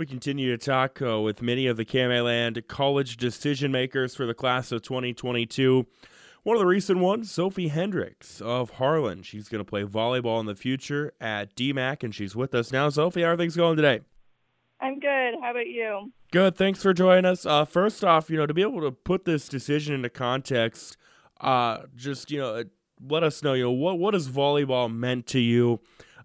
We continue to talk uh, with many of the Land college decision makers for the class of 2022. One of the recent ones, Sophie Hendricks of Harlan. She's going to play volleyball in the future at DMACC, and she's with us now. Sophie, how are things going today? I'm good. How about you? Good. Thanks for joining us. Uh, first off, you know, to be able to put this decision into context, uh, just you know, let us know, you know, what what has volleyball meant to you?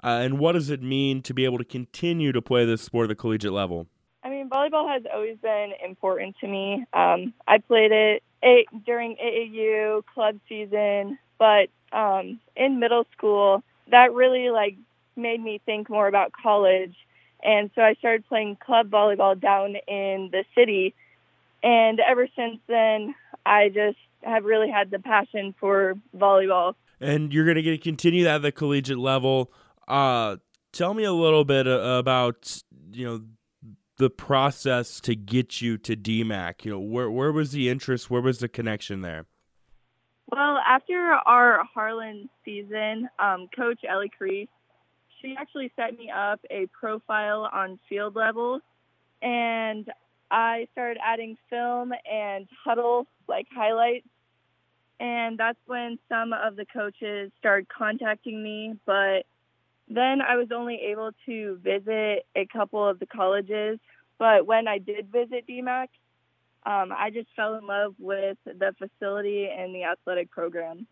Uh, and what does it mean to be able to continue to play this sport at the collegiate level? I mean, volleyball has always been important to me. Um, I played it a- during AAU club season, but um, in middle school, that really like made me think more about college. And so I started playing club volleyball down in the city. And ever since then, I just have really had the passion for volleyball. And you're going to continue that at the collegiate level. Uh, tell me a little bit uh, about you know the process to get you to DMACC. You know, where where was the interest? Where was the connection there? Well, after our Harlan season, um, Coach Ellie Crease, she actually set me up a profile on FieldLevel, and I started adding film and Hudl like highlights. And that's when some of the coaches started contacting me, but then I was only able to visit a couple of the colleges, but when I did visit DMACC, um, I just fell in love with the facility and the athletic program.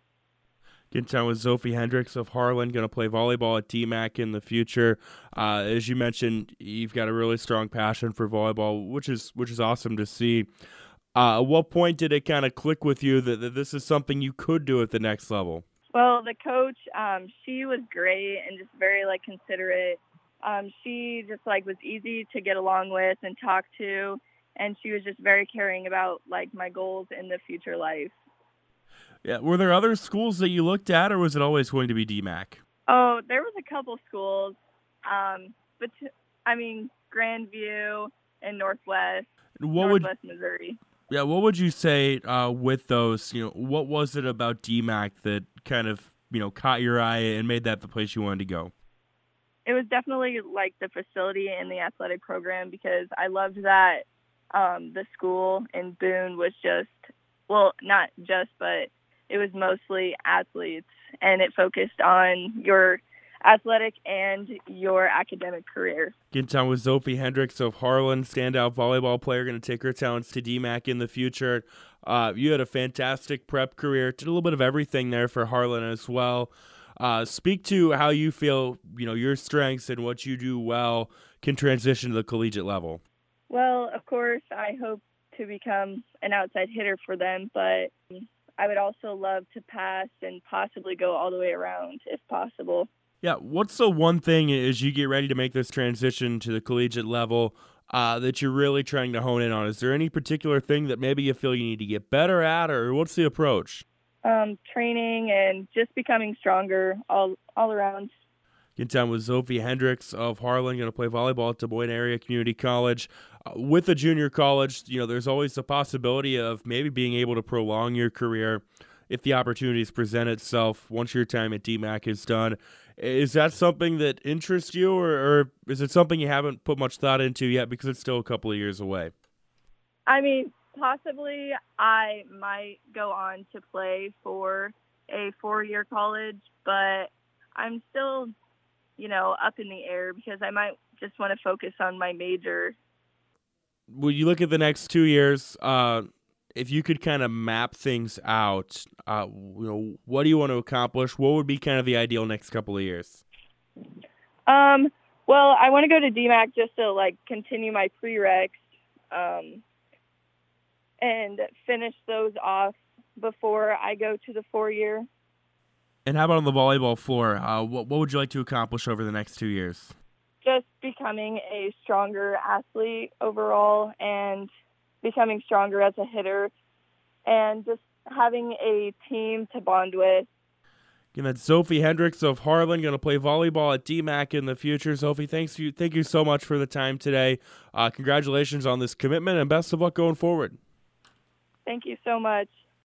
Getting time with Sophie Hendricks of Harlan, going to play volleyball at DMACC in the future. Uh, as you mentioned, you've got a really strong passion for volleyball, which is which is awesome to see. Uh, at what point did it kind of click with you that, that this is something you could do at the next level? Well, the coach, um, she was great and just very like considerate. Um, she just like was easy to get along with and talk to, and she was just very caring about like my goals in the future life. Yeah, were there other schools that you looked at, or was it always going to be DMACC? Oh, there was a couple schools, um, but t- I mean Grandview and Northwest, what Northwest would, Missouri. Yeah, what would you say uh, with those? You know, what was it about DMACC that kind of you know caught your eye and made that the place you wanted to go? It was definitely like the facility and the athletic program because I loved that um, the school in Boone was just well, not just, but it was mostly athletes and it focused on your athletic and your academic career. Getting time with Sophie Hendricks of Harlan, standout volleyball player, going to take her talents to DMACC in the future. Uh, you had a fantastic prep career, did a little bit of everything there for Harlan as well. Uh, speak to how you feel, you know, your strengths and what you do well can transition to the collegiate level. Well, of course, I hope to become an outside hitter for them, but I would also love to pass and possibly go all the way around if possible. Yeah, what's the one thing as you get ready to make this transition to the collegiate level uh, that you're really trying to hone in on? Is there any particular thing that maybe you feel you need to get better at, or what's the approach? Um, training and just becoming stronger all all around. Get time with Sophie Hendricks of Harlan, going to play volleyball at Des Moines Area Community College. Uh, with a junior college, you know, there's always the possibility of maybe being able to prolong your career if the opportunities present itself once your time at DMACC is done. Is that something that interests you, or, or is it something you haven't put much thought into yet because it's still a couple of years away? I mean, possibly I might go on to play for a four year college, but I'm still, you know, up in the air because I might just want to focus on my major. When you look at the next two years, uh, if you could kind of map things out, uh, you know, what do you want to accomplish? What would be kind of the ideal next couple of years? Um, well, I want to go to DMACC just to like continue my prereqs, um, and finish those off before I go to the four year. And how about on the volleyball floor? Uh, what what would you like to accomplish over the next two years? Just becoming a stronger athlete overall and becoming stronger as a hitter, and just having a team to bond with. And that's Sophie Hendricks of Harlan going to play volleyball at DMACC in the future. Sophie, thanks you, thank you so much for the time today. Uh, congratulations on this commitment and best of luck going forward. Thank you so much.